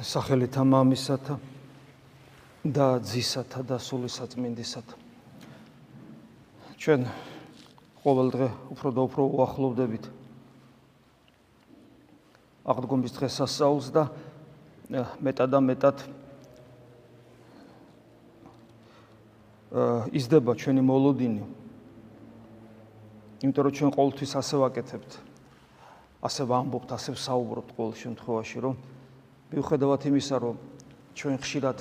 სახელითა მამისათა და ძისათა და სულისაწმინდისათა ჩვენ ყოველ დღე უფრო და უფრო უახლოვდებით აღდგომის დღესასწაულს და მეტად და მეტად იზრდება ჩვენი მოლოდინი. იმიტომ რომ ჩვენ ყოველთვის ასე ვაკეთებთ ასე ვამბობთ ასე ვსაუბრობთ ყოველ შემთხვევაში რომ მიუხედავად იმისა, რომ ჩვენ ხშირად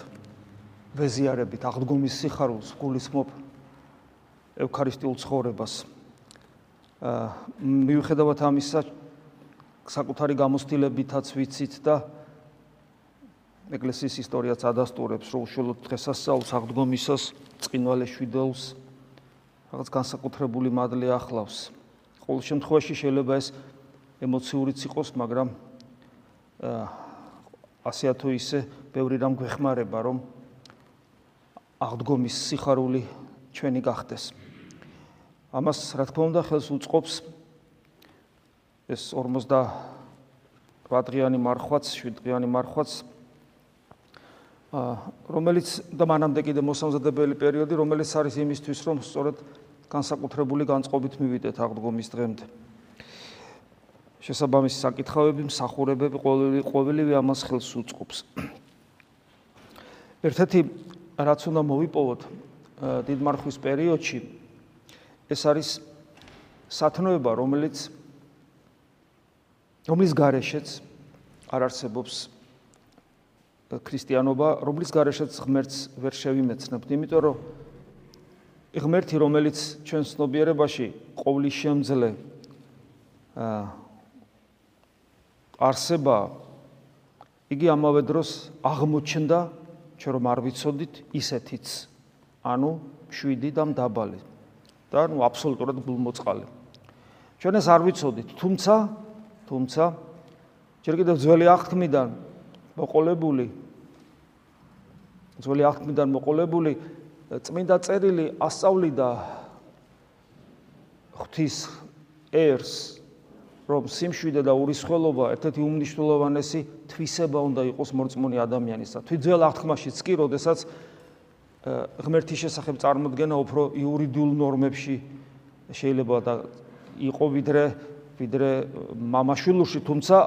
ვეზიარებით აღდგომის სიხარულს, გულისმოფ ევქარისტიულ ცხოვრებას. აა მიუხედავად ამისა, საკუთარი გამოცდილებითაც ვიცით და ეკლესიის ისტორიაც ადასტურებს, რომ უშუალოდ დღესასწაულს აღდგომისას წინვალე შვიდეულს რაღაც განსაკუთრებული მადლი ახლავს. ყოველ შემთხვევაში შეიძლება ეს ემოციურიც იყოს, მაგრამ აა ასე თუ ისე ბევრი რამ გვეხმარება რომ აღდგომის სიხარული ჩვენი გახდეს. ამას რა თქმა უნდა ხელს უწყობს ეს 58 დღიანი მარხვაც, 7 დღიანი მარხვაც რომელიც და მანამდე კიდე მოსამზადებელი პერიოდი, რომელიც არის იმისთვის, რომ სწორედ განსაკუთრებული განწყობით მივიდეთ აღდგომის დღემდე. შესაბამისი საკითხავები, მსახურებები ყოველი ყოველივე ამას ხელს უწყობს. ერთ-ერთი რაც უნდა მოვიპოვოთ დიდმარხვის პერიოდში ეს არის სათნოება, რომელიც რომლის გარეშეც არ არსებობს ქრისტიანობა, რომლის გარეშეც ღმერთს ვერ შევიმეცნებთ, იმიტომ რომ ღმერთი, რომელიც ჩვენ ცნობიერებაში ყოვლის შემძლე აა არსება. იგი ამავე დროს აღმოჩნდა ჩვენ რომ არ ვიცოდით ისეთიც. ანუ შვიდი და მდაბალი. და ნუ აბსოლუტურად გულმოწყალე. ჩვენ ეს არ ვიცოდით. თუმცა თუმცა ჯერ კიდევ ძველი აღთქმიდან მოყოლებული ძველი აღთქმიდან მოყოლებული წმინდა წერილი ასწავლიდა ღვთის ერს რომ სიმშვიდე და ურისხველობა ერთ-ერთი უმნიშვნელოვანესი თვისება უნდა იყოს მორწმუნე ადამიანისა. თვითძველ აღთქმაშიც კი, როდესაც ღმერთის შესახებ წარმოქმნა უფრო იურიდიულ ნორმებში შეიძლება და იყო ვიდრე ვიდრე მამაშვილუში, თუმცა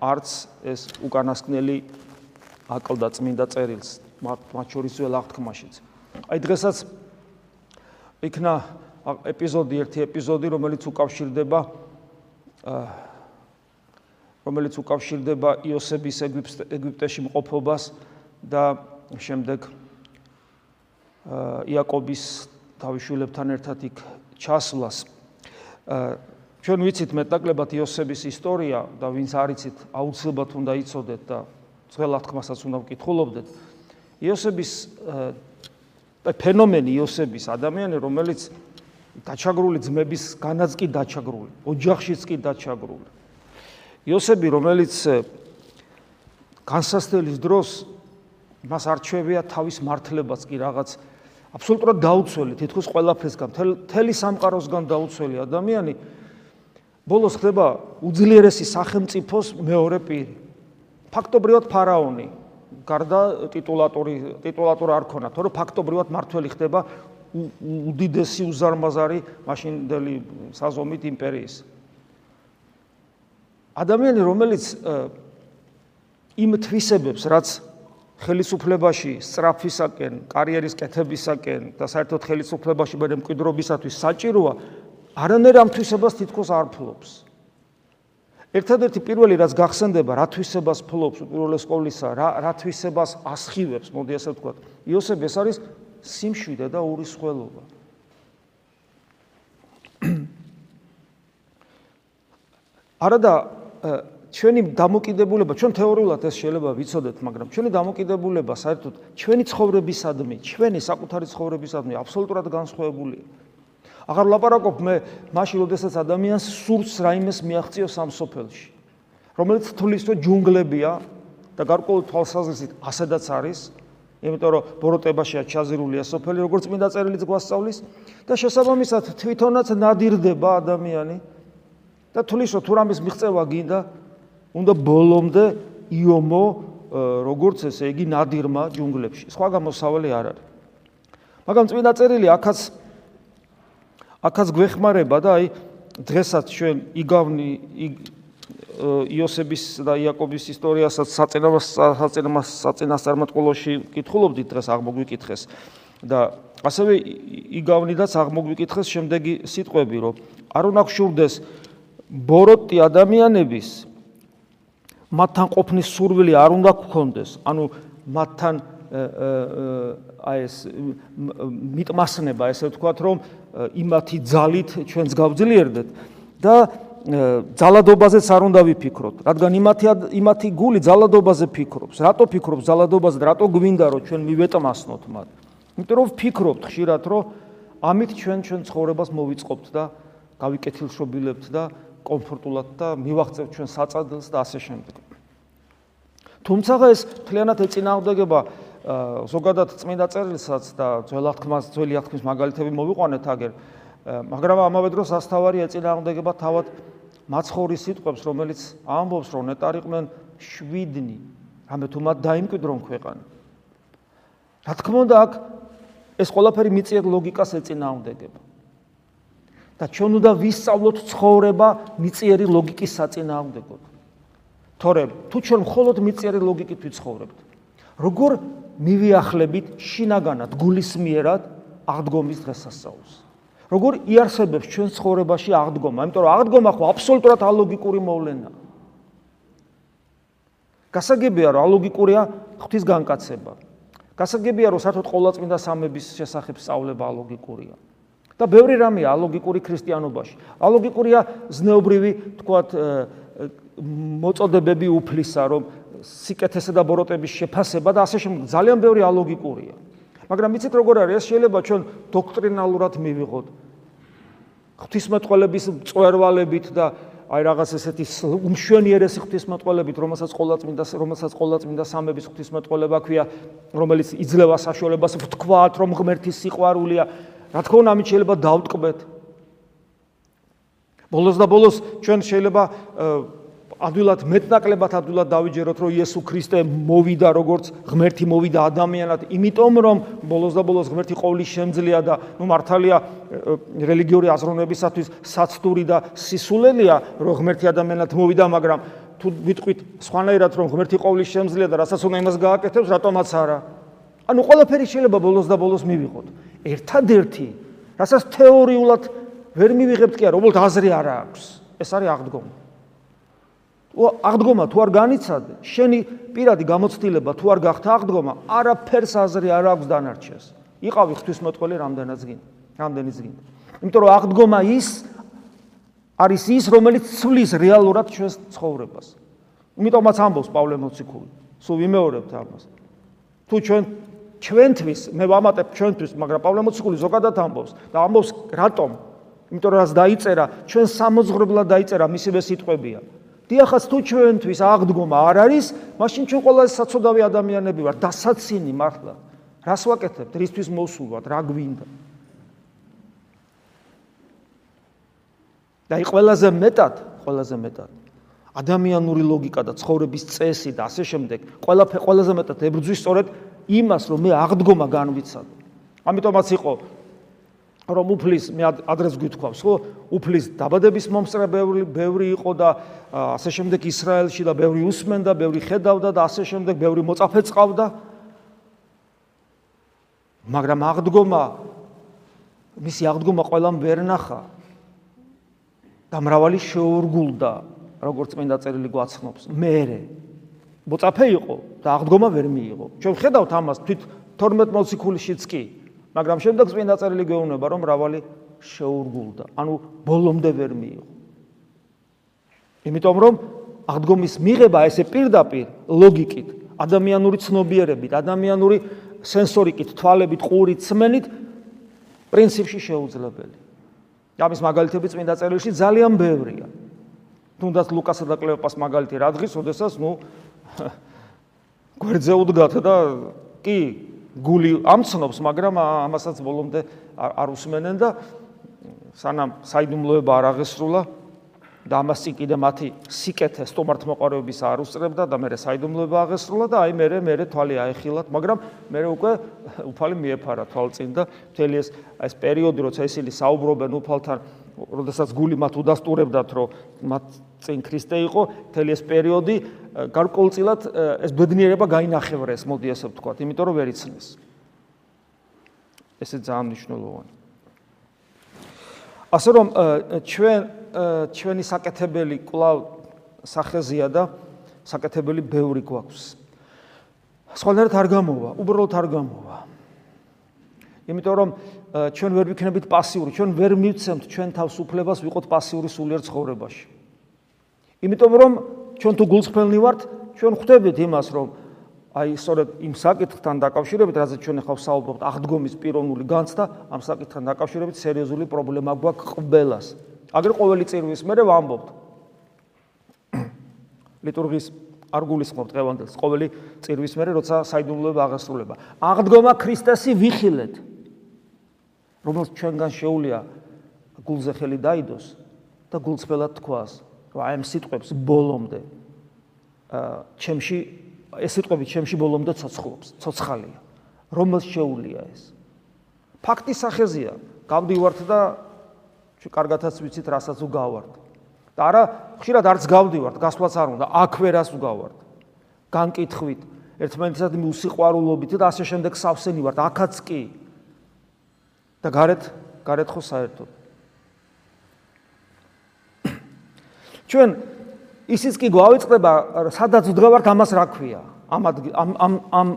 არც ეს უკანასკნელი აკლდა წმინდა წერილს მათ შორის ძველ აღთქმაშიც. აი დღესაც იქნა ეპიზოდი, ერთი ეპიზოდი, რომელიც უკავშირდება რომელიც უკავშირდება იოსების ეგვიპტეში მყოფობას და შემდეგ იაკობის თავიშვილებთან ერთად იქ ჩასვლას. ჩვენ ვიცით მეტაკლებად იოსების ისტორია და ვინც არიცით, აუცილებლად უნდა იცოდეთ და ძველ აღთქმასაც უნდა ვკითხულობდეთ. იოსების ფენომენი იოსების ადამიანი, რომელიც დაჩაგრული ძმების განაც კი დაჩაგრული, ოჯახშიც კი დაჩაგრული. იოსები, რომელიც განსასწრების დროს მას არჩევია თავის მართლებას კი რაღაც აბსოლუტურად დაუცველი, თითქოს ყველაფერსგან, თელი სამყაროსგან დაუცველი ადამიანი ბოლოს ხდება უძლიერესი სახელმწიფოს მეორე პირი. ფაქტობრივად ფარაონი, გარდა ტიტულატორი, ტიტულატორი არ ქონა, თორე ფაქტობრივად მართველი ხდება უდიდესი უზარმაზარი მაშინდელი საზომით იმპერიის. ადამიანი, რომელიც იმ თვისებებს, რაც ხელისუფლებაში სწრაფისაკენ, კარიერის კეთებისაკენ და საერთოდ ხელისუფლებაში მე მკვიდრობისათვის საჭიროა, არანაირ ამ თვისებას თითქოს არ ფლობს. ერთადერთი პირველი რაც გახსენდება, რა თვისებას ფლობს უპირველეს ყოვლისა, რა რა თვისებას ასხივებს, მოდი ასე ვთქვა. იოსებ ეს არის სიმშვიდე და ურისხველობა. არადა ჩვენი დამოკიდებულება, ჩვენ თეორიულად ეს შეიძლება ვიცოდეთ, მაგრამ ჩვენი დამოკიდებულება საერთოდ ჩვენი ცხოვრებისადმი, ჩვენი საკუთარი ცხოვრებისადმი აბსოლუტურად განსხვავებულია. აღარ ლაპარაკობ მე მაშინ, როდესაც ადამიანს სურს რაიმეს მიაღწიოს ამ სოფელში, რომელიც თulis რომ ჯუნგლებია და გარკვეულ თვალსაზრისით ასედაც არის, იმიტომ რომ ბოროტებაშია ჩაზირულია სოფელი, როგორც მინდა წერილიც გვასწავლის და შესაბამისად თვითონაც ნადირდება ადამიანი და თulis რომ თუ რამის მიღწევა გინდა, უნდა ბოლომდე იომო როგორც ესე იგი ნადირმა ჯუნგლებში. სხვა გამოსავალი არ არის. მაგრამ წმინდა წერილი ახაც ახაც გვეხმარება და აი დღესაც ჩვენ იგავნი იოსების და იაკობის ისტორიასაც საწინამას საწინამას საწინასწარმეტყველოში კითხულობდით დღეს აღმოგვიკითხეს და ასევე იგავნიდაც აღმოგვიკითხეს შემდეგი სიტყვები რომ არ უნდა გშურდეს ბოროტი ადამიანების მათთან ყოფნის სურვილი არ უნდა გქონდეს. ანუ მათთან აი ეს მიტმასნება ესე ვთქვათ რომ იმათი ძალით ჩვენს გავძლიერდეთ. და ძალადობაზეც არ უნდა ვიფიქროთ, რადგან იმათი იმათი გული ძალადობაზე ფიქრობს. რატო ფიქრობს ძალადობაზე? რატო გვინდა რომ ჩვენ მივეტმასნოთ მათ? იმიტომ რომ ვფიქრობთ ხშირად რომ ამით ჩვენ ჩვენ ცხოვრებას მოვიწყობთ და გავიკეთილშობილებთ და კომფორტულად და მივაღწევთ ჩვენ საწადელს და ასე შემდეგ. თუმცა ეს თლიანად ეწინააღმდეგება ზოგადად წმინდა წერილსაც და ძველ აღთქმას, ძველი აღთქმის მაგალითები მოვიყვანეთ აგერ, მაგრამ ამავე დროს ასთავარი ეწინააღმდეგება თავად მაცხოვრის სიტყვებს, რომელიც ამბობს, რომ ნეტარიყვნენ შვიდნი, ამე თუ მათ დაიმკვიდრონ ქვეყანა. რა თქმა უნდა, აქ ეს ყველაფერი მიწიერ ლოგიკას ეწინააღმდეგება. და ჩვენ უნდა ვისწავლოთ ცხოვრება მიწიერი ლოგიკის საწინააღმდეგოდ. თორემ თუ ჩვენ მხოლოდ მიწიერი ლოგიკით ვიცხოვრებთ, როგორ მივიახლებით შინაგანად გულისმიერად აღდგომის დღესასწაულს? როგორ იარსებებს ჩვენ ცხოვრებაში აღდგომა? იმიტომ რომ აღდგომა ხო აბსოლუტურად ალოგიკური მოვლენაა. გასაგებია რომ ალოგიკურია ღვთის განკაცება. გასაგებია რომ საერთოდ ყოვლადწმინდა სამების შესახებ სწავლება ალოგიკურია. და ბევრი რამეა ალოგიკური ქრისტიანობაში. ალოგიკურია ზნეობრივი, თქვათ, მოწოდებები უფლისა, რომ სიკეთესა და ბოროტების შეფასება და ასე შემდეგ. ძალიან ბევრი ალოგიკურია. მაგრამ იცით როგორ არის? ეს შეიძლება ჩვენ დოქტრინალურად მივიღოთ. ღვთისმეტყველების წვერვალებით და აი რაღაც ესეთი უმშვენიერესი ღვთისმეტყველებით რომელსაც ყოლაწმინდა რომელსაც ყოლაწმინდა სამების ღვთისმეტყველება ქვია რომელიც იძლევა საშუალებას ვთქვათ რომ ღმერთის სიყვარულია. რა თქმა უნდა ამით შეიძლება დავტკბეთ ბოლოს და ბოლოს ჩვენ შეიძლება ადვილად მეტნაკლებად ადვილად დავიჯეროთ რომ იესო ქრისტე მოვიდა როგორც ღმერთი მოვიდა ადამიანად. იმიტომ რომ ბოლოს და ბოლოს ღმერთი ყოვლის შემძლეა და ნუ მართალია რელიგიური აზროვნებისათვის საცდური და სისულელია რომ ღმერთი ადამიანად მოვიდა მაგრამ თუ ვიტყვით სხვანაირად რომ ღმერთი ყოვლის შემძლეა და რასაც უნდა იმას გააკეთებს რატომაც არა? ანუ ყველაფერი შეიძლება ბოლოს და ბოლოს მივიღოთ. ერთადერთი რასაც თეორიულად ვერ მივიღებთ კი არა უბრალოდ აზრი არა აქვს. ეს არის აღდგომა აღდგომა თუ არ განიცადე, შენი პირადი გამოცდილება თუ არ გახდა აღდგომა, არაფერს აზრი არ აქვს დანარჩეს. იყავი ღვთისმოწყალე რამდენიც გინდა, რამდენიც გინდა. იმიტომ რომ აღდგომა ის არის ის, რომელიც ცვლის რეალურად ჩვენს ცხოვრებას. იმიტომაც ამბობს პავლე მოციქული. სულ ვიმეორებთ ამას. თუ ჩვენ ჩვენთვის, მე ვამატებ ჩვენთვის, მაგრამ პავლე მოციქული ზოგადად ამბობს და ამბობს რატომ? იმიტომ რომ რას დაიწერა, ჩვენ სამოძღვრებლად დაიწერა მისივე სიტყვებია. დიახაც თუ ჩვენთვის აღდგომა არ არის, მაშინ ჩვენ ყველა საცოდავი ადამიანები ვართ, დასაცინი მართლა. რას ვაკეთებთ? რისთვის მოსულვათ? რა გვინდა? და აი ყველაზე მეტად, ყველაზე მეტად ადამიანური ლოგიკა და ცხოვრების წესი და ასე შემდეგ, ყველაფერი ყველაზე მეტად ებრძვის სწორედ იმას, რომ მე აღდგომა განვიცადო. ამიტომაც იყო რომ უფლის მე ადრეს გითქვავს ხო? უფლის დაბადების მომსწრე ბევრი ბევრი იყო და ასე შემდეგ ისრაელში და ბევრი უსმენდა ბევრი ხედავდა და ასე შემდეგ ბევრი მოწაფე წავდა მაგრამ აღდგომა მისი აღდგომა ყველამ ვერ ნახა და მრავალი შეურგულდა როგორც წმინდა წერილი გვაცნობს. მეરે მოწაფე იყო და აღდგომა ვერ მიიღო. ჩვენ ხედავთ ამას თვით 12 მოციქულიშიც კი მაგრამ შემდეგ წმინდა წერილი გეუბნება რომ მრავალი შეურგულდა. ანუ ბოლომდე ვერ მიიღო. იმიტომ რომ აღდგომის მიღება ესე პირდაპირ ლოგიკით ადამიანური ცნობიერებით ადამიანური სენსორიკით თვალებით ყურით სმენით პრინციპში შეუძლებელი. ამის მაგალითები წმინდა წერილში ძალიან ბევრია. თუნდაც ლუკასა და კლეოპას მაგალითი რა დღის ოდესაც ნუ გვერდზე უდგათ და კი გული ამცნობს, მაგრამ ამასაც ბოლომდე არ უსმენენ და სანამ საიდუმლოება არ აღესრულა, და ამას წინ კიდე მათი სიკეთე სტომართმოყარეობის არ უსწრებდა და მე საიდუმლოება აღესრულა და აი მე მე თვალი აეხილათ, მაგრამ მე უკვე უფალი მიეფარა თვალწინ და მთელი ეს ეს პერიოდი როცა ისინი საუბრობენ უფალთან, როდესაც გული მათ უდასტურებდათ, რომ მათ წინ ქრისტე იყო, მთელი ეს პერიოდი გარკვეულწილად ეს ბედნიერება გაინახევრეს, მოდი ასე ვთქვათ, იმიტომ რომ ვერ იცნეს. ესე ძალიან მნიშვნელოვანია. ასე რომ ჩვენ ჩვენი საკეთებელი კლავ სახეზია და საკეთებელი ბევრი გვაქვს. სხვანაირად არ გამოვა, უბრალოდ არ გამოვა. იმიტომ რომ ჩვენ ვერ ვიქნებით პასიური, ჩვენ ვერ მივცემთ ჩვენ თავს უფლებას ვიყოთ პასიური სულიერ ცხოვრებაში. იმიტომ რომ ჩვენ თუ გულწრფელნი ვართ, ჩვენ ხვდებით იმას, რომ აი სწორედ იმ საკითხთან დაკავშირებით, რაზეც ჩვენ ახლა ვსაუბრობთ, აღდგომის პიროვნული განცდა, ამ საკითხთან დაკავშირებით სერიოზული პრობლემა გვაქვს ყველას. აგერ ყოველი წირვის მერე ვამბობთ. ლიტურგიის არ გულისხმობთ დღევანდელს, ყოველი წირვის მერე როცა საიდუმლოება აღასრულება. აღდგომა ქრისტესი ვიხილეთ. რომელიც ჩვენგან შეუულია გულზე ხელი დაიდოს და გულწრფელად თქვას, რომ აი ამ სიტყვებს ბოლომდე ჩემში ეს სიტყვები ჩემში ბოლომდე ცოცხლობს, ცოცხალია. რომელს შეუულია ეს? ფაქტის სახეზია, გავდივართ და კარგათაც ვიცით, რასაც უგავართ. და არა, ხშირად არც გავდივართ, გასვლაც არ უნდა, აქვე რას უგავართ. განკითხვით, ერთმანეთსადმი უსიყვარულობით და ასე შემდეგ სავსენი ვართ, აქაც კი. და გარეთ, გარეთ ხო საერთოდ. ჩვენ ისიც კი გვავიწყდება, სადაც ვდგავართ, ამას რა ქვია? ამ ამ ამ ამ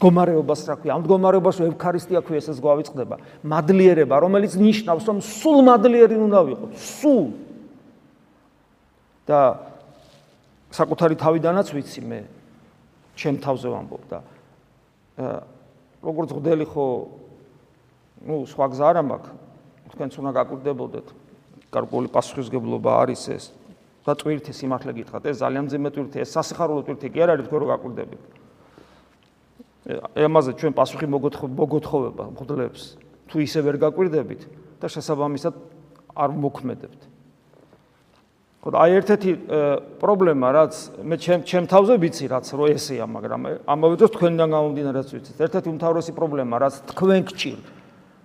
მდგომარეობას რა ქვია? ამ მდგომარეობას ევქარისტია ქვია, ესეც გვავიწყდება. მადლიერება, რომელიც ნიშნავს, რომ სულ მადლიერი უნდა ვიყოთ, სულ. და საკუთარი თავიდანაც ვიცი მე, ჩემ თავზე ვამბობ და როგორც ღდელი ხო, ну, სხვა გზა არ მაქვს. თქვენც უნდა გაკვირდებოდეთ. გარკვეული პასუხისგებლობა არის ეს. და ტვირთი სიმართლე გითხრათ, ეს ძალიან ძიმე ტვირთი, ეს სასიხარულო ტვირთი კი არ არის, თქვენ რო გაკვირდებით. ამაზე ჩვენ პასუხი მოგოთხოვება მხდლებს. თუ ისე ვერ გაკვირდებით და შესაბამისად არ მოქმედებთ. ხო და აი ერთ-ერთი პრობლემა, რაც მე ჩემ ჩემ თავზე ვიცი, რაც რო ესეა, მაგრამ ამავე დროს თქვენიდან გამომდინარე რაც ვიცით. ერთ-ერთი უმთავრესი პრობლემა, რაც თქვენ გჭირთ,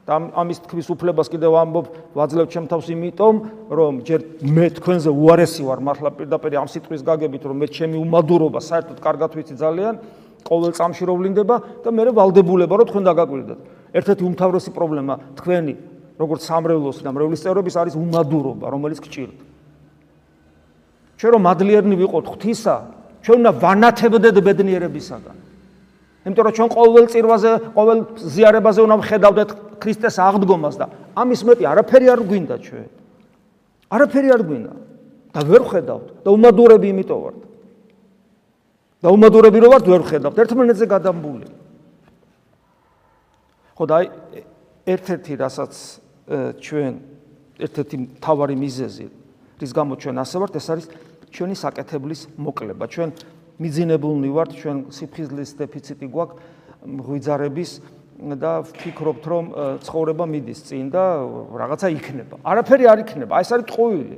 და ამის თქვის უფლებას კიდევ ამბობ ვაძლევ ჩემ თავს იმიტომ რომ ჯერ მე თქვენზე უარესი ვარ მართლა პირდაპირ ამ სიტყვის გაგებით რომ მე ჩემი უმადურობა საერთოდ კარგად ვიცი ძალიან ყოველ წამში რო ვლინდება და მე ვალდებულება რომ თქვენ დაგაკვირდეთ. ერთ-ერთი უმთავრესი პრობლემა თქვენი როგორც სამრევლოს და მრევლის წევრების არის უმადურობა რომელიც გჭირთ. ჩვენ რომ მადლიერნი ვიყოთ ღვთისა ჩვენ უნდა ვანათებდეთ ბედნიერებისაგან. იმიტომ რომ ჩვენ ყოველ წირვაზე, ყოველ ზიარებაზე უნდა ვხედავდეთ ქრისტეს აღდგომას და ამის მეტი არაფერი არ გვინდა ჩვენ. არაფერი არ გვინდა და ვერ ხედავთ და უმადურები იმიტომ ვართ. და უმადურები რო ვართ ვერ ხედავთ ერთმანეთზე გადამბული. ხო და აი ერთ-ერთი რასაც ჩვენ ერთ-ერთი თავარი მიზეზი რის გამო ჩვენ ასე ვართ ეს არის ჩვენი საკეთებლის მოკლება. ჩვენ მიძინებულნი ვართ ჩვენ სიფხიზლის დეფიციტი გვაქვს ღვიძარების და ვფიქრობთ რომ ცხოვრება მიდის წინ და რაღაცა იქნება. არაფერი არ იქნება. აი ეს არის ტყუილი.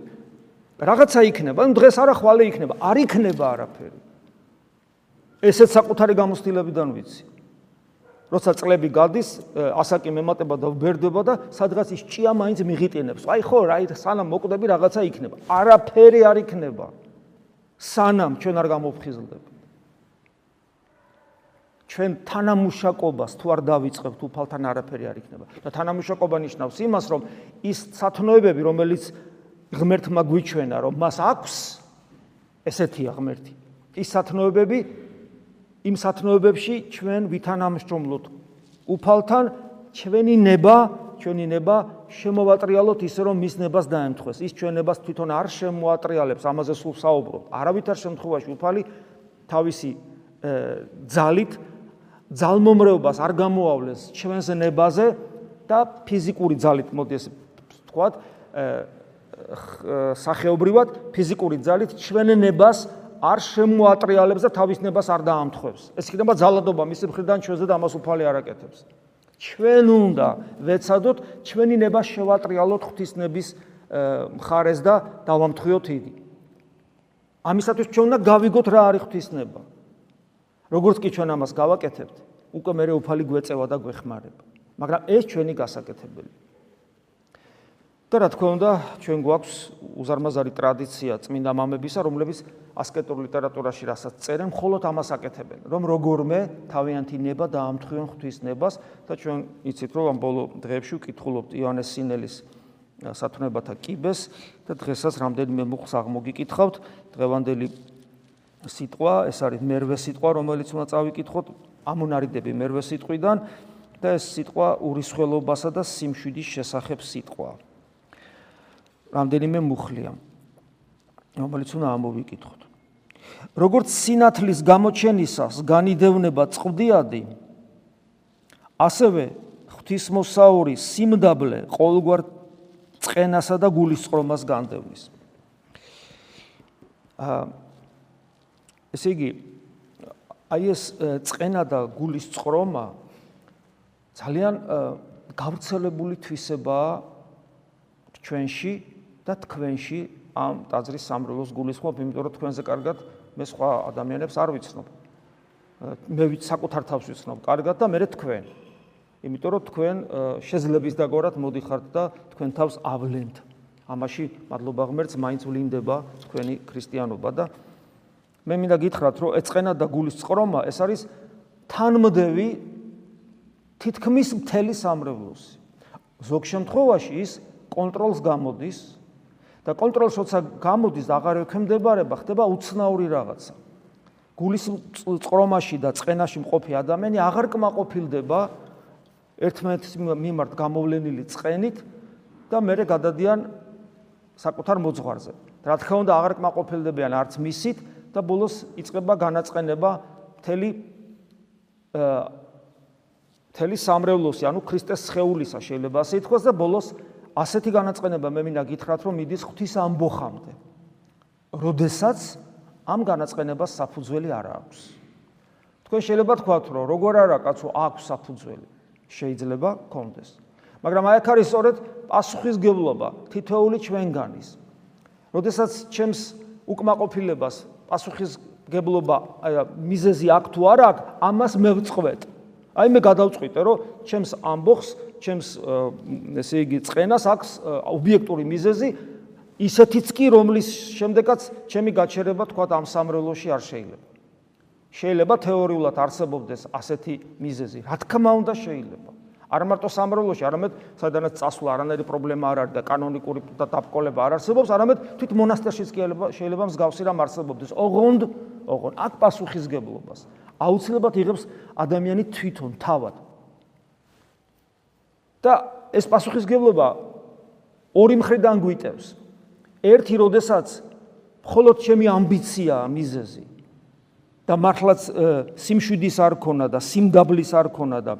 რაღაცა იქნება. ნუ დღეს არა ხვალე იქნება. არ იქნება არაფერი. ესეც საკუთარი გამოცდილებიდან ვიცი. როცა წლები გადის, ასაკი მემატება და ვბერდება და სადღაც ის ჭია მაინც მიღიტინებს. აი ხო, რა სანამ მოკვდები რაღაცა იქნება. არაფერი არ იქნება. სანამ ჩვენ არ გამოფხიზლდებით. ჩვენ თანამუშაკობას თუ არ დავიწყებთ, უფალთან არაფერი არ იქნება. და თანამუშაკობა ნიშნავს იმას, რომ ის სათნოებები, რომელიც ღმერთმა გვიჩვენა, რომ მას აქვს ესეთია ღმერთი. ის სათნოებები იმ სათნოებებში ჩვენ ვითანამშრომლოთ უფალთან ჩვენი ნება ჩვენი ნება შემოვატრიალოთ ისე რომ მის ნებას დაემთხოს. ის ჩვენ ნებას თვითონ არ შემოატრიალებს, ამაზე სულ საუბრობ. არავითარ შემთხვევაში უფალი თავისი ძალით ძალმომრეობას არ გამოავლეს ჩვენს ნებაზე და ფიზიკური ძალით, მოდი ესე ვთქვათ, სახეობრივად ფიზიკური ძალით ჩვენ ნებას არ შემოატრიალებს და თავის ნებას არ დაამთხოს. ეს იქნება ძალადობა მის მხრიდან ჩვენზე და ამას უფალი არაკეთებს. ჩვენ უნდა ვეცადოთ ჩვენი ნება შევატრიალოთ ღვთისნების მხარეს და დავამთხიოთ იგი. ამისათვის ჩვენ უნდა გავიგოთ რა არის ღვთისნება. როგორც კი ჩვენ ამას გავაკეთებთ, უკვე მე უფალი გვეწევა და გვეხმარება. მაგრამ ეს ჩვენი გასაკეთებელი. და რა თქმა უნდა, ჩვენ გვაქვს უზარმაზარი ტრადიცია წმინდა მამებისა, რომლებიც ასკეტურ ლიტერატურაში რასაც წერენ, მხოლოდ ამას აკეთებენ, რომ როგორმე თავიანთი ნება დაამთხრიონ ღვთისნებას და ჩვენ იცით, რომ ამ ბოლო დღეებში ვკითხულობთ იონეს სინელის სათნოებათა კიბეს და დღესაც რამდენიმე მუხს აღმოგიკითხავთ, დღევანდელი სიტყვა, ეს არის მერვე სიტყვა, რომელიც უნდა წავიკითხოთ, ამონარიდები მერვე სიტყვიდან და ეს სიტყვა ურისხველობასა და სიმშვიდის შესახებ სიტყვაა. რამდენიმე მუხლია რომელიც უნდა ამოვიკითხოთ როგორც სინათლის გამოჩენისას განიდევნება წვდიადი ასევე ღვთისმოსაური სიმდაბლე ყოველგვარ წენასა და გულისწყრომას განდევნის აა ესე იგი აი ეს წენა და გულისწყრომა ძალიან გავრცელებული თვისებაა ჩვენში და თქვენში ამ ტაძრის სამრელოს გულისხმობ, იმიტომ რომ თქვენზე კარგად მე სხვა ადამიანებს არ ვიცნობ. მე ვიცი საკუთარ თავს ვიცნობ კარგად და მე თქვენ. იმიტომ რომ თქვენ შეძლებს დაგორათ მოდიხართ და თქვენ თავს ავლენთ. ამაში მადლობა ღმერთს მაინც ვლინდება თქვენი ქრისტიანობა და მე მინდა გითხრათ რომ ეწყენა და გულის წყრომა ეს არის თანმდევი თითქმის მთელი სამრევლოსი. ზოგ შემთხვევაში ის კონტროლს გამოდის და კონტროლს როცა გამოდის აღარ ექვემდებარება, ხდება უცნაური რაღაცა. გულის წყრომაში და წყენაში მყოფი ადამიანი აღარ კმაყოფილდება ერთმანეთის მიმართ გამოვლენილი წყენით და მეორე გადადიან საკუთარ მოძღვარზე. რა თქმა უნდა, აღარ კმაყოფილდებიან არც მისით და ბოლოს იწყება განაწყენება მთელი მთელი სამრევლოსი, ანუ ქრისტეს სხეულისა შეიძლება ასე ითქვას და ბოლოს ასეთი განაწყენება მე მინდა გითხრათ, რომ მიდის ღვთის ამბოხამდე. როდესაც ამ განაწყენებას საფუძველი არ აქვს. თქვენ შეიძლება თქვათ, რომ როგორ არა კაცო აქვს საფუძველი. შეიძლება კონდეს. მაგრამ აი აქ არის სწორედ პასუხისგებლობა თითოეული ჩვენგანის. როდესაც ჩემს უკმაყოფილებას პასუხისგებლობა მიზეზი აქვს თუ არა აქვს, ამას მე ვწყვეტ. აი მე გადავწყვიტე, რომ ჩემს ამბოხს ჩემს ესე იგი წენას აქვს ობიექტური მიზეზი ისეთიც კი რომლის შემდეგაც ჩემი გაჩერება თქვა ამ სამრელოში არ შეიძლება შეიძლება თეორიულად არსებობდეს ასეთი მიზეზი რა თქმა უნდა შეიძლება არ მარტო სამრელოში არამედ სადანაც წასვლა არანაირი პრობლემა არ არის და კანონიკური და დაბკოლება არ არსებობს არამედ თვით მონასტერშიც კი შეიძლება მსგავსი რამ არსებობდეს ოღონდ ოღონდ აქ პასუხისგებლობას აუცილებლად იღებს ადამიანი თვითონ თავად და ეს პასუხისგებლობა ორი მხრიდან გვიტევს. ერთი, როდესაც მხოლოდ ჩემი ამბიცია, მიზეზი და მართლაც სიმშვიდის არ ქონა და სიმდაბლის არ ქონა და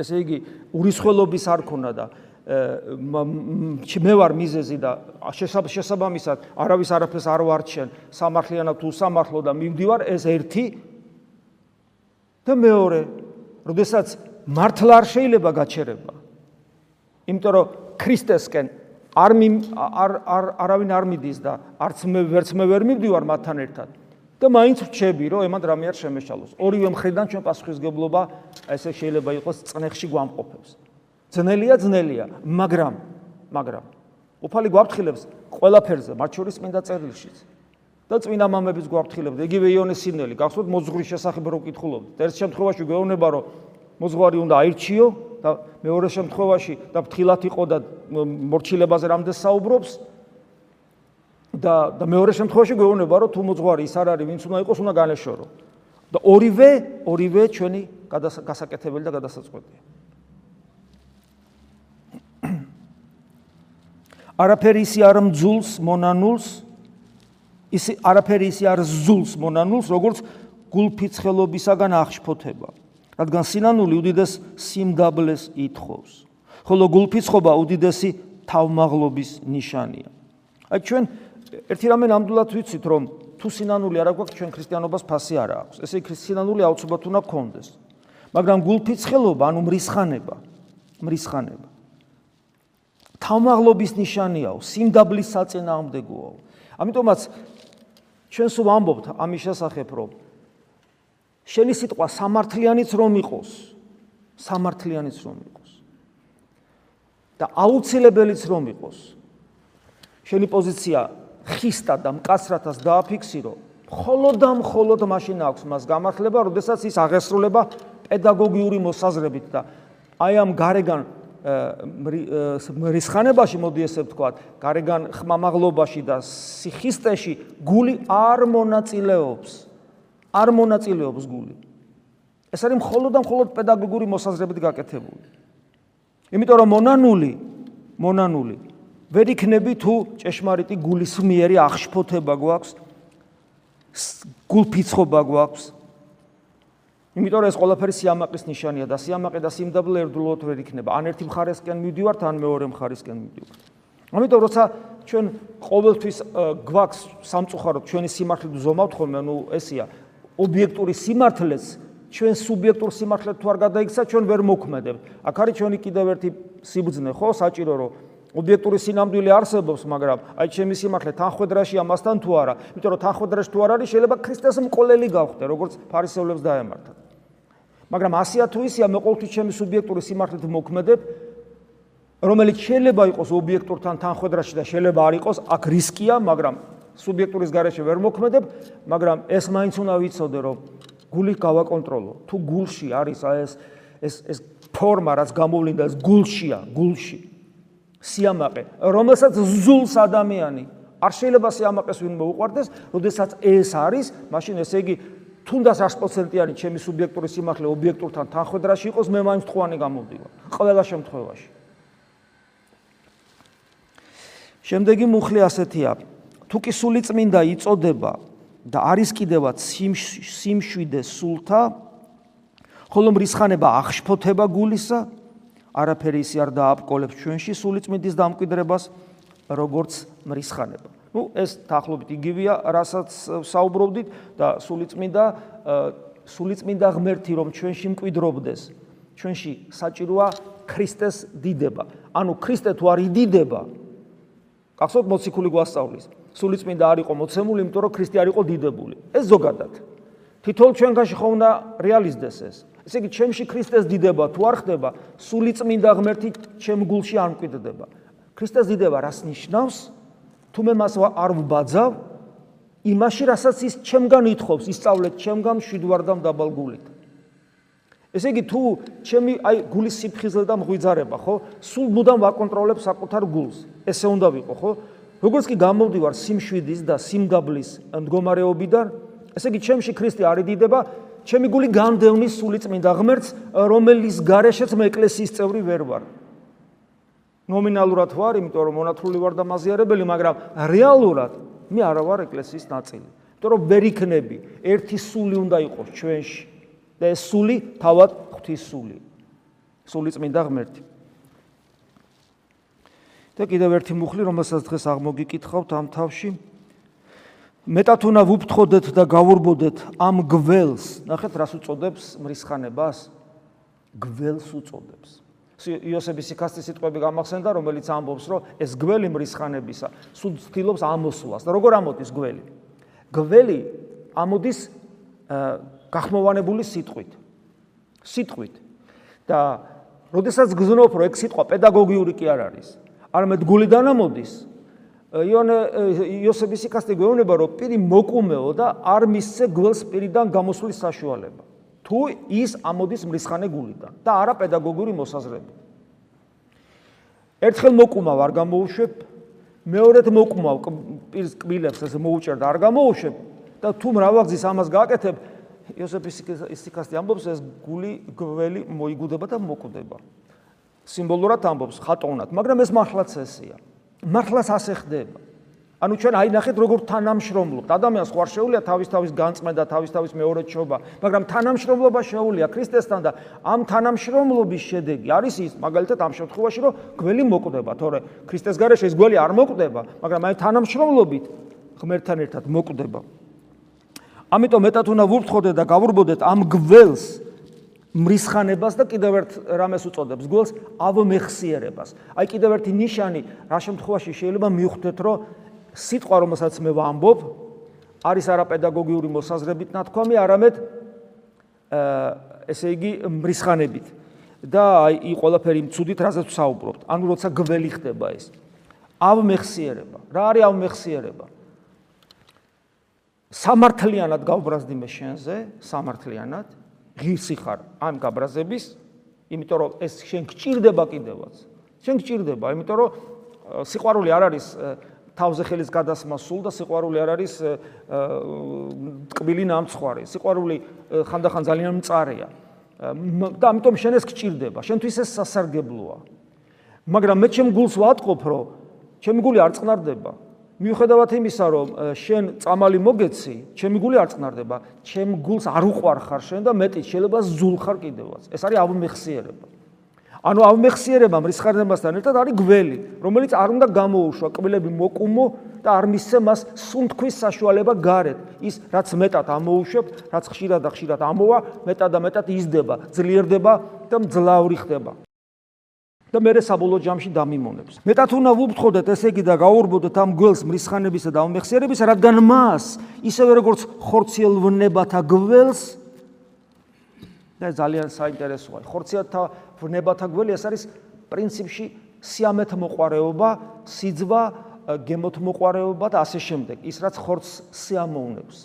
ესე იგი ურისხველობის არ ქონა და მე ვარ მიზეზი და შესაბამისად არავის არაფერს არ ვარჩენ სამართლიანად თუ სამართლო და მივდივარ ეს ერთი და მეორე როდესაც მართლა არ შეიძლება გაჩერება. იმიტომ რომ ქრისტესკენ არ არ არ არავინ არ მიდის და არც მე ვერც მე ვერ მივდივარ მათთან ერთად. და მაინც რჩები რომ ემან რამე არ შემეშალოს. ორივე მხრიდან ჩვენ პასუხისგებლობა ესე შეიძლება იყოს წნეხში გვამყოფებს. ძნელია ძნელია, მაგრამ მაგრამ უფალი გვაფრთხილებს ყველაფერზე, მათ შორის წმინდა წერილშიც. და წმინდა მამების გვაფრთხილებს, იგივე იონეს სინელი, გახსოვთ მოძღვრის შესახებ რო ვკითხულობთ. ერთ შემთხვევაში გვეუბნება რომ მოძღვარი უნდა აირჩიო და მეორე შემთხვევაში და ფრთხილად იყო და მორჩილებაზე რამდენ საუბრობს და და მეორე შემთხვევაში გვეუბნება რომ თუ მოძღვარი ის არ არის ვინც უნდა იყოს უნდა განეშორო და ორივე ორივე ჩვენი გასაკეთებელი და გადასაწყვეტია არაფერი ისი არ მძულს მონანულს ისი არაფერი ისი არ ზულს მონანულს როგორც გულფიცხელობისაგან აღშფოთება რადგან სინანული უდიდეს სიმდაბლეს ითხოვს. ხოლო გულფიცხობა უდიდესი თავმაღლობის ნიშანია. აი ჩვენ ერთი რამე ნამდვილად ვიცით რომ თუ სინანული არ აქვს ჩვენ ქრისტიანობას ფასი არ აქვს. ესე იგი სინანული აუცილებლად უნდა გქონდეს. მაგრამ გულფიცხელობა, ანუ მრისხანება, მრისხანება თავმაღლობის ნიშანიაო, სიმდაბლის საწინააღმდეგოა. ამიტომაც ჩვენ სულ ამბობთ ამის შესახებ, რომ შენი სიტყვა სამართლიანიც რომ იყოს, სამართლიანიც რომ იყოს და აუცილებელიც რომ იყოს. შენი პოზიცია ხისტა და მკაცრათას დააფიქსირო, მხოლოდ და მხოლოდ მაშინ აქვს მას გამართლება, როდესაც ის აღესრულება პედაგოგიური მოსაზრებით და აი ამ გარეგან რისხანებაში მოდი ესე ვთქვა, გარეგან ხმამაღლობაში და სიხისტეში გული არ მონაწილეობს. არ მონაწილეობს გული. ეს არის მხოლოდ და მხოლოდ პედაგოგიური მოსაზრებით გაკეთებული. იმიტომ რომ მონანული, მონანული ვერ იქნები თუ ჭეშმარიტი გულის მიერი აღშფოთება გვაქვს, გულფიცხობა გვაქვს. იმიტომ რომ ეს ყველაფერი სიამაყის ნიშანია და სიამაყე და სიმდაბლე ერთდროულად ვერ იქნება. ან ერთი მხარესკენ მივდივართ, ან მეორე მხარესკენ მივდივართ. ამიტომ როცა ჩვენ ყოველთვის გვაქვს სამწუხაროდ ჩვენი სიმართლე ზომავთ ხოლმე, ნუ ესია ობიექტური სიმართლეს ჩვენ სუბიექტურ სიმართლეთ თუ არ გადაიქცა, ჩვენ ვერ მოქმედებთ. აქ არის ჩვენი კიდევ ერთი სიბძნე, ხო, საჭირო რომ ობიექტური სინამდვილე არსებობს, მაგრამ აი ჩემი სიმართლე თანხwebdriverში ამასთან თუ არა, იმიტომ რომ თანხwebdriverში თუ არ არის, შეიძლება ქრისტეს მკოლელი გავხდე, როგორც ფარისევლებს დაემართა. მაგრამ ასია თუ ისია, მე ყოველთვის ჩემი სუბიექტური სიმართლით მოქმედებ, რომელიც შეიძლება იყოს ობიექტურთან თანხwebdriverში და შეიძლება არ იყოს, აქ რისკია, მაგრამ სუბიექტურის გარეშე ვერ მოქმედებ, მაგრამ ეს მაინც უნდა ვიცოდე, რომ გული გავაკონტროლო. თუ გულში არის აი ეს ეს ეს ფორმა, რაც გამოვლინდა, ეს გულშია, გულში. სიამაყე, რომელსაც ზულს ადამიანი არ შეიძლება სიამაყეს ვინმე უყვარდეს, როდესაც ეს არის, მაშინ ესე იგი თუნდაც 100%-იანი ჩემი სუბიექტური სიმართლე ობიექტურთან თანხwebdriverში იყოს, მე მაინც თქვანი გამოვდივარ. ყველა შემთხვევაში. შემდეგი მუხლი ასეთია: თუ კი სული წმინდა იწოდება და არის კიდევაც სიმშვიდე სულთა, ხოლო მრისხანება აღშფოთება გულისა, არაფერი ისი არ დააპკოლებს ჩვენში სულიწმიდის დამკვიდრებას როგორც მრისხანება. ну ეს თახლობით იგივეა რასაც საუბრობდით და სულიწმინდა სულიწმინდა ღმერთი რომ ჩვენში მკვიდრობდეს ჩვენში საჭიროა ქრისტეს დიდება. ანუ ქრისტე თუ არ იდიდება გახსოვთ მოციქული გვასწავლის. სულიწმინდა არ იყო მოცემული იმიტომ რომ ქრისტე არ იყო დიდებული. ეს ზოგადად. თითოეულ ჩვენგანში ხო უნდა რეალიზდეს ეს ესე იგი ჩემში ქრისტეს დიდება თუ არ ხდება, სული წმინდა ღმერთი ჩემ გულში არ მკვიდრდება. ქრისტეს დიდება რას ნიშნავს? თუ მე მას არ ვბაძავ, იმაში რასაც ის ჩემგან ითხოვს, ისწავლეთ ჩემგან შვიდვარდამ დაბალგულით. ესე იგი თუ ჩემი აი გულის სიფხიზლე და მღვიძარება, ხო? სულ მუდამ ვაკონტროლებ საკუთარ გულს. ესე უნდა ვიყო, ხო? როგორც კი გამოვდივარ სიმშვიდის და სიმდაბლის მდგომარეობიდან, ესე იგი ჩემში ქრისტე არ იდიდება, ჩემი გული განდევნის სული წმინდა ღმერთს, რომელიც გარეშეც მე ეკლესიის წევრი ვერ ვარ. ნომინალურად ვარ, იმიტომ რომ მონათრული ვარ და მაზიარებელი, მაგრამ რეალურად მე არა ვარ ეკლესიის ნაწილი. იმიტომ რომ ვერ იქნები, ერთი სული უნდა იყოს ჩვენში და ეს სული თავად ღვთის სული. სული წმინდა ღმერთი. და კიდევ ერთი მუხლი, რომელსაც დღეს აღმოგიკითხავთ ამ თავში, მეტად უნდა ვუფრთხოდეთ და გავურბოდეთ ამ გველს. ნახეთ, რას უწოდებს მრისხანებას? გველს უწოდებს. იოსების სიკასტის სიტყვები გამახსენდა, რომელიც ამბობს, რომ ეს გველი მრისხანებისა სულ ცდილობს ამოსვლას. და როგორ ამოდის გველი? გველი ამოდის გახმოვანებული სიტყვით. სიტყვით. და როდესაც გზნობ, რომ ეგ სიტყვა პედაგოგიური კი არ არის, არამედ გულიდან ამოდის, იონე იოსების სიკასტე გვეუბნება რომ პირი მოკუმეო და არ მისცე გველს პირიდან გამოსვლის საშუალება. თუ ის ამოდის მრისხანე გულიდან და არა პედაგოგური მოსაზრებით ერთხელ მოკუმავ არ გამოუშვებ მეორედ მოკუმავ პირს კბილებს ესე მოუჭერდა არ გამოუშვებ და თუ მრავალგზის ამას გააკეთებ იოსების სიკასტე ამბობს ეს გული გველი მოიგუდება და მოკვდება სიმბოლურად ამბობს ხატოვნად მაგრამ ეს მართლაც ესეა მართლაც ასე ხდება. ანუ ჩვენ აი ნახეთ როგორ თანამშრომლობთ. ადამიანს ხوار შეუძლია თავის-თავის განწმედა, თავის-თავის მეორეჩობა, მაგრამ თანამშრომლობა შეუძლია ქრისტესთან და ამ თანამშრომლობის შედეგი არის ის, მაგალითად ამ შემთხვევაში, რომ გველი მოკვდება, თორე ქრისტეს გარეშე ეს გველი არ მოკვდება, მაგრამ აი თანამშრომლობით ღმერთთან ერთად მოკვდება. ამიტომ მეტად უნდა ვურთხოვდეთ და გავურბოდეთ ამ გველს, მრისხანებას და კიდევ ერთ რამეს უწოდებს გულს ავმეხსიერებას. აი კიდევ ერთი ნიშანი, რა შემთხვევაში შეიძლება მივხვდეთ, რომ სიტყვა, რომელსაც მე ვამბობ, არის არა პედაგოგიური მოსაზრებით ნათქვამი, არამედ ესე იგი მრისხანებით. და აი ი ყველაფერი მწუდით, რასაც ვსაუბრობთ. ანუ როცა გველი ხდება ეს. ავმეხსიერება. რა არის ავმეხსიერება? სამართლიანად გავბრაზდი მე შენზე, სამართლიანად ღირსი ხარ ამ გაბრაზების, იმიტომ რომ ეს შენ გჭირდება კიდევაც. შენ გჭირდება, იმიტომ რომ სიყვარული არ არის თავზე ხელის გადასმა სულ და სიყვარული არ არის ტკბილი ნამცხვარი. სიყვარული ხანდახან ძალიან მწარეა. და ამიტომ შენ ეს გჭირდება, შენთვის ეს სასარგებლოა. მაგრამ მე ჩემ გულს ვატყობ, რომ ჩემი გული არ წყნარდება. მიუხედავად იმისა, რომ შენ წამალი მოგეცი, ჩემი გული არ წნარდება, ჩემ გულს არ უყვარ ხარ შენ და მეტი შეიძლება ზულ ხარ კიდევაც. ეს არის ავმეხსიერება. ანუ ავმეხსიერება მრისხარნებასთან ერთად არის გველი, რომელიც არ უნდა გამოუშვა, კბილები მოკუმო და არ მისცე მას სუნთქვის საშუალება გარეთ. ის რაც მეტად ამოუშვებ, რაც ხშირად და ხშირად ამოვა, მეტად და მეტად იზრდება, ძლიერდება და მძლავრი ხდება. და მე საბოლოო ჯამში დამიმონებს. მეტად უნდა ვუფრთხოდეთ ესე იგი და გაურბოდეთ ამ გველს მრისხანებისა და ამეხსიერებისა, რადგან მას ისევე როგორც ხორციელვნებათა გველს და ძალიან საინტერესოა. ხორციელთა ვნებათა გველი ეს არის პრინციპში სიამეთ მოყარეობა, სიძვა, გემოთ მოყარეობა და ასე შემდეგ. ის რაც ხორცს სიამოვნებს.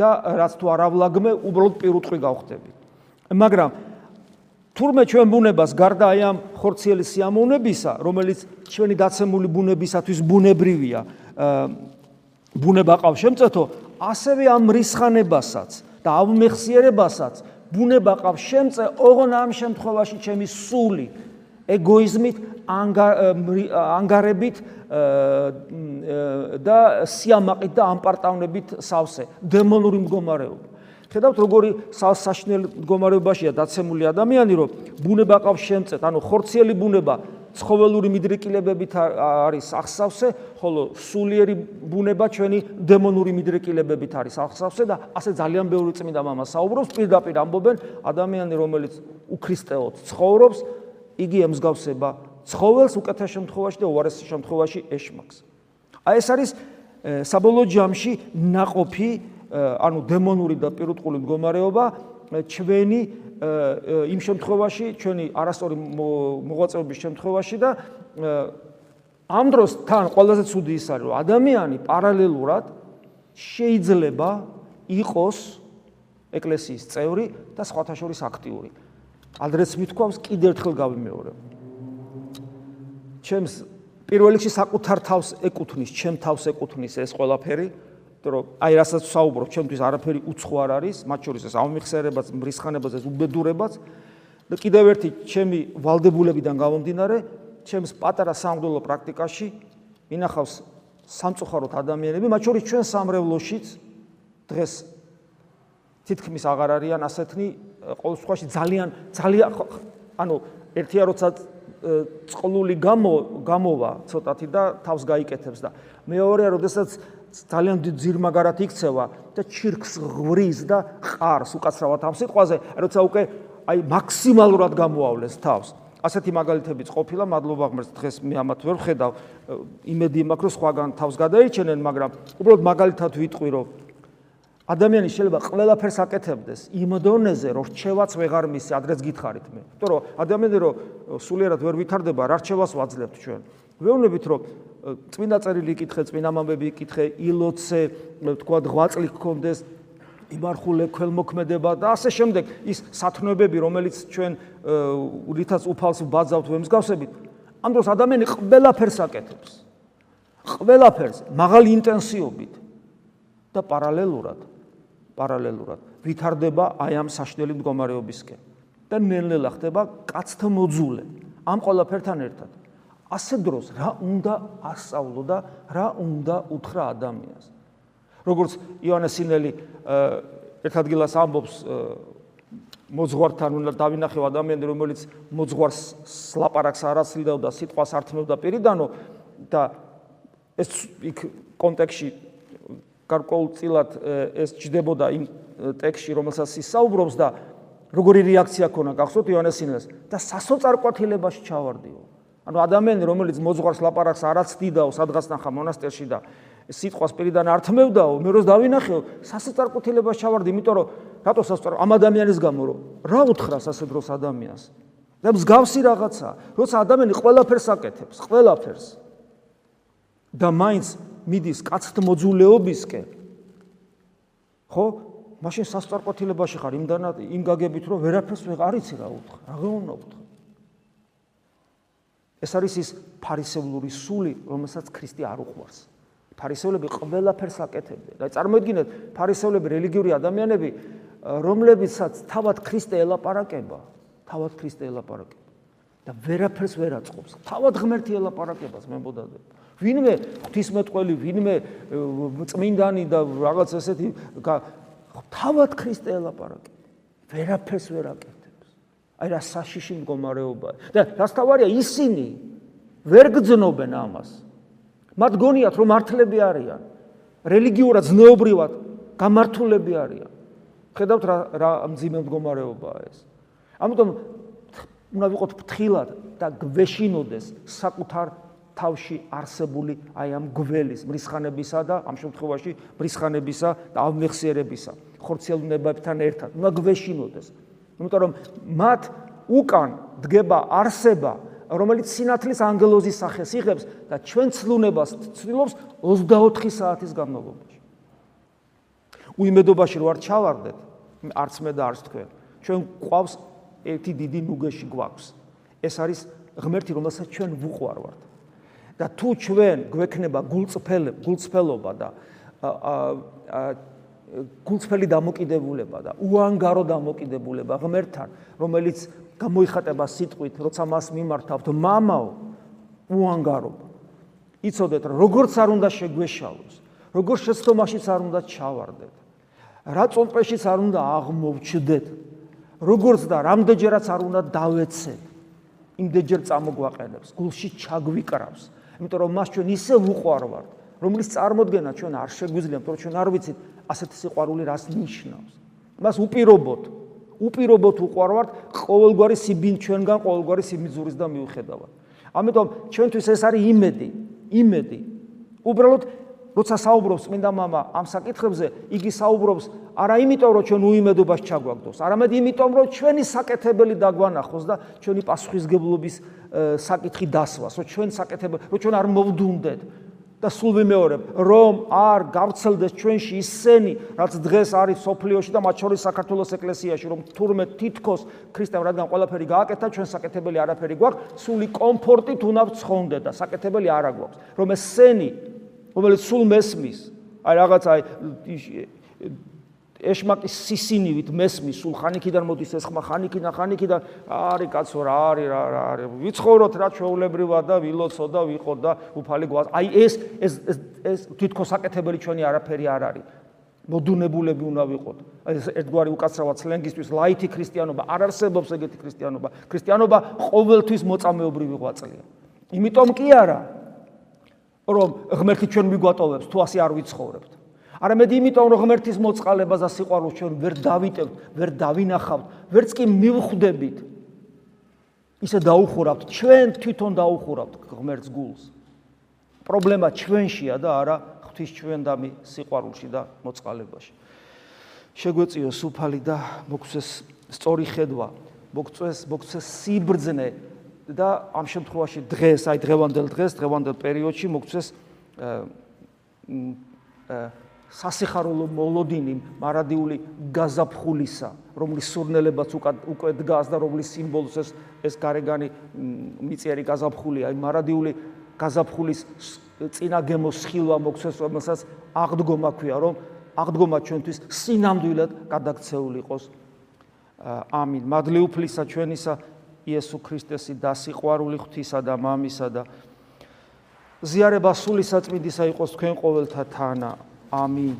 და რაც თუ არ ავლაგმე, უბრალოდ პირუტყვი გავხდები. მაგრამ თურმე ჩვენ ბუნებას გარდა აი ამ ხორციელი სიამოვნებისა, რომელიც ჩვენი დაცემული ბუნებისათვის ბუნებრივია, ბუნება ყავს. შემწეთო, ასევე ამ რისხანებასაც და ამხსიერებასაც ბუნება ყავს. შემწე, ოღონ ამ შემთხვევაში ჩემი სული ეგოიზმით, ანგარებით და სიამაყით და ამპარტავნებით სავსე, დემონური მდგომარეობა. ხედავთ როგორი საშნელ მდგომარეობაშია დაცემული ადამიანი, რომ ბუნება ყავს შემწეთ, ანუ ხორციელი ბუნება ცხოველური მიდრეკილებებით არის ახსავსე, ხოლო სულიერი ბუნება ჩვენი დემონური მიდრეკილებებით არის ახსავსე და ასე ძალიან ბევრი წმინდა მამა საუბრობს, პირდაპირ ამბობენ ადამიანი, რომელიც უქრისტეოდ ცხოვრობს, იგი ემსგავსება ცხოველს უკეთეს შემთხვევაში და უარეს შემთხვევაში ეშმაკს. აი ეს არის საბოლოო ჯამში ناყოფი ანუ დემონური და პირუტყული მდგომარეობა ჩვენი იმ შემთხვევაში, ჩვენი არასწორი მოღვაწეობის შემთხვევაში და ამ დროს თან ყველაზე ცუდი ის არის, რომ ადამიანი პარალელურად შეიძლება იყოს ეკლესიის წევრი და სხვათა შორის აქტიური. ადრეს მithქვავს კიდევ ერთხელ გავიმეორებ. ჩემს პირველ რიგში საკუთარ თავს ეკუთვნის, ჩემ თავს ეკუთვნის ეს ყველაფერი. იმიტომ რომ აი რასაც საუბრობ, ჩემთვის არაფერი უცხო არ არის, მათ შორის ეს ამიხსერებაც, მრისხანებაც, ეს უბედურებაც. და კიდევ ერთი ჩემი ვალდებულებიდან გამომდინარე, ჩემს პატარა სამღვდელო პრაქტიკაში ინახავს სამწუხაროდ ადამიანები, მათ შორის ჩვენ სამრევლოშიც დღეს თითქმის აღარ არიან ასეთნი, ყოველ შემთხვევაში ძალიან ძალიან ანუ ერთია როცა წყლული გამო გამოვა ცოტათი და თავს გაიკეთებს და. მეორეა როდესაც ძალიან ძირმაგარად იქცევა და ჩირქს ღვრის და ყარს უკაცრავად ამ სიტყვაზე, როცა უკვე აი მაქსიმალურად გამოავლეს თავს. ასეთი მაგალითებიც ყოფილა, მადლობა ღმერთს, დღეს მე ამათ ვერ ხედავ. იმედი მაქვს, რომ სხვაგან თავს გადაიჩენენ, მაგრამ უბრალოდ მაგალითად ვიტყვი, რომ ადამიანი შეიძლება ყველაფერს აკეთებდეს იმ დონეზე, რომ რჩევაც ვეღარ მისცე, ადრეს გითხარით მე. იმიტომ რომ ადამიანი რომ სულიერად ვერ ვითარდება, რა რჩევას ვაძლევთ ჩვენ? ვეუბნებით რომ წმინდა წერილი იკითხე, წმინდა მამები იკითხე, ილოცე, თქვა ღვაწლი გქონდეს, იმარხულე ქველმოქმედება და ასე შემდეგ, ის სათნოებები, რომელიც ჩვენ რითაც უფალს ვბაძავთ ვემსგავსებით, ამ დროს ადამიანი ყველაფერს აკეთებს. ყველაფერს მაღალი ინტენსივობით და პარალელურად პარალელურად ვითარდება აი ამ საშნელი მდგომარეობისკენ და ნელ-ნელა ხდება კაცთა მოძულე ამ ყველაფერთან ერთად. ასე დროს რა უნდა ასწავლო და რა უნდა უთხრა ადამიანს როგორც იონეს სინელი ერთ ადგილას ამბობს მოძღვართან უნდა დავინახო ადამიანი რომელიც მოძღვარს ლაპარაკს არ აცლიდა სიტყვას ართმევდა პირიდანო და ეს იქ კონტექსში გარკვეულწილად ეს ჯდებოდა იმ ტექსში რომელსაც ის საუბრობს და როგორი რეაქცია ქონა გახსოვთ იოანესინას და სასოწარკვეთილებაში ჩავარდიო. ანუ ადამიანი რომელიც მოძღვარს ლაპარაკს არაცდიდაო სადღაც ნახა მონასტერში და სიტყვას პირიდან ართმევდაო მე როს დავინახეო სასოწარკვეთილებაში ჩავარდი იმიტომ რომ რატო სასწორ ამ ადამიანის გამო რომ? რა უთხრა ასე დროს ადამიანს? და მსგავსი რაღაცა როცა ადამიანი ყველაფერს აკეთებს ყველაფერს. და მაინც მიდის კაცთ მოძულეობისკენ ხო? მაშინ სასწორკვეთილებაში ხარ იმდანად იმ გაგებით რომ ვერაფერს ვეღარ იცი რა უთხრა რა გეუბნა უთხრა ეს არის ის ფარისევლური სული, რომელსაც ქრისტე არ უყვარს. ფარისევლები ყველაფერს აკეთებდნენ. და წარმოიდგინეთ, ფარისევლები რელიგიური ადამიანები, რომლებიცაც თავად ქრისტე ელაპარაკება, თავად ქრისტე ელაპარაკება და ვერაფერს ვერ აწყობს. თავად ღმერთი ელაპარაკებას მემბოდადებ. ვინმე ღვთისმეტყველი, ვინმე წმინდანი და რაღაც ესეთი თავად ქრისტე ელაპარაკება. ვერაფერს ვერ აკეთებს. აი რა საშიში მდგომარეობაა და რასთავარია ისინი ვერ გძნობენ ამას. მათ გონიათ რომ მართლები არიან. რელიგიურად ზნეობრივად გამართულები არიან. ხედავთ რა რა მძიმე მდგომარეობაა ეს. ამიტომ უნდა ვიყოთ ფრთხილად და გვეშინოდეს საკუთარ თავში არსებული აი ამ გველის მრისხანებისა და ამ შემთხვევაში მრისხანებისა და ამეხსიერებისა ხორცელნებებთან ერთად. უნდა გვეშინოდეს იმიტომ რომ მათ უკან დგება არსება, რომელიც სინათლის ანგელოზის სახეს იღებს და ჩვენ ცლუნებას ცდილობს 24 საათის განმავლობაში. უიმედობაში რო არ ჩავარდეთ, არც მე და არც თქვენ, ჩვენ ყავს ერთი დიდი ნუგეში გვაქვს. ეს არის ღმერთი, რომელსაც ჩვენ ვუყვარვართ. და თუ ჩვენ გვექნება გულწრფელი გულწრფელობა და გულწრფელი დამოკიდებულება და უანგარო დამოკიდებულება ღმერთთან, რომელიც გამოიხატება სიტყვით, როცა მას მიმართავთ, მამაო, უანგარობა. იცოდეთ, როგორც არ უნდა შეგვეშალოს, როგორ შეცდომაშიც არ უნდა ჩავარდეთ. რა წონტყეშიც არ უნდა აღმოვჩდეთ. როგორც და რამდენჯერაც არ უნდა დავეცეთ. იმდენჯერ წამოგვაყენებს, გულში ჩაგვიკრავს, იმიტომ რომ მას ჩვენ ისე ვუყვარვართ, რომლის წარმოქმნა ჩვენ არ შეგვიძლია, თორემ ჩვენ არ ვიცით ასეთი სიყვარული რას ნიშნავს. მას უპირობოთ, უპირობოთ უყვარვართ ყოველგვარი სიბინ ჩვენგან ყოველგვარი სიმიძურის და მიუხედავად. ამიტომ ჩვენთვის ეს არის იმედი, იმედი. უბრალოდ როცა საუბრობს წმინდა მამა ამ საკითხებზე, იგი საუბრობს არა იმიტომ, რომ ჩვენ უიმედობას ჩაგვაგდოს, არამედ იმიტომ, რომ ჩვენი საკეთებელი დაგვანახოს და ჩვენი პასუხისგებლობის საკითხი დასვას, რომ ჩვენ საკეთებელი, რომ ჩვენ არ მოვდუნდეთ, და სულ ვიმეორებ, რომ არ გავცელდეს ჩვენში ისენი, რაც დღეს არის სოფლიოში და მათ შორის საქართველოს ეკლესიაში, რომ თურმე თითქოს ქრისტემ რადგან ყველაფერი გააკეთა, ჩვენ საკეთებელი არაფერი გვაქვს, სული კომფორტით უნდა ვცხონდეთ და საკეთებელი არა გვაქვს. რომ ეს სენი, რომელიც სულ მესმის, აი რაღაც აი ეშმაკის სისინივით მესმის სულ ხანიკიდან მოდის ეს ხმა ხანიკიდან ხანიკიდან არის კაცო რა არის რა რა არის ვიცხოვროთ რა ჩვეულებრივად და ვილოცო და ვიყო და უფალი გვას. აი ეს ეს ეს თვითონ საკეთებელი ჩვენი არაფერი არ არის. მოდუნებულები უნდა ვიყოთ. აი ეს ერთგვარი უკაცრავად სლენგისთვის ლაითი ქრისტიანობა არ არსებობს ეგეთი ქრისტიანობა. ქრისტიანობა ყოველთვის მოწამეობრივი ღვაწლია იმიტომ კი არა რომ ღმერთი ჩვენ მიგვატოვებს თუ ასე არ ვიცხოვრებთ არამედ იმიტომ რომ ღმერთის მოწყალებას და სიყვარულს ჩვენ ვერ დავიტევთ, ვერ დავინახავთ, ვერც კი მივხვდებით. ისე დაუხურავთ, ჩვენ თვითონ დაუხურავთ ღმერთს გულს. პრობლემა ჩვენშია და არა ღვთის ჩვენდამი სიყვარულში და მოწყალებაში. შეგვეციო სუფალი და მოგცეს სწორი ხედვა, მოგცეს მოგცეს სიბრძნე და ამ შემთხვევაში დღეს, აი დღევანდელ დღეს, დღევანდელ პერიოდში მოგცეს აა აა სასიხარულო მოლოდინი მარადიული გაზაფხულისა, რომლის სურნელებაც უკვე დგას და რომლის სიმბოლოს ეს ეს გარეგანი მიწიერი გაზაფხულია, აი მარადიული გაზაფხულის წინა გემოსხილვა მოგცეს, რომელსაც აღდგომა ქვია, რომ აღდგომა ჩვენთვის სინამდვილად გადაქცეული იყოს. ამინ. მადლიუფლისა ჩვენისა იესო ქრისტესი და სიყვარული ღვთისა და მამისა და ზიარება სული საწმინდისა იყოს თქვენ ყოველთა თანა. 阿弥。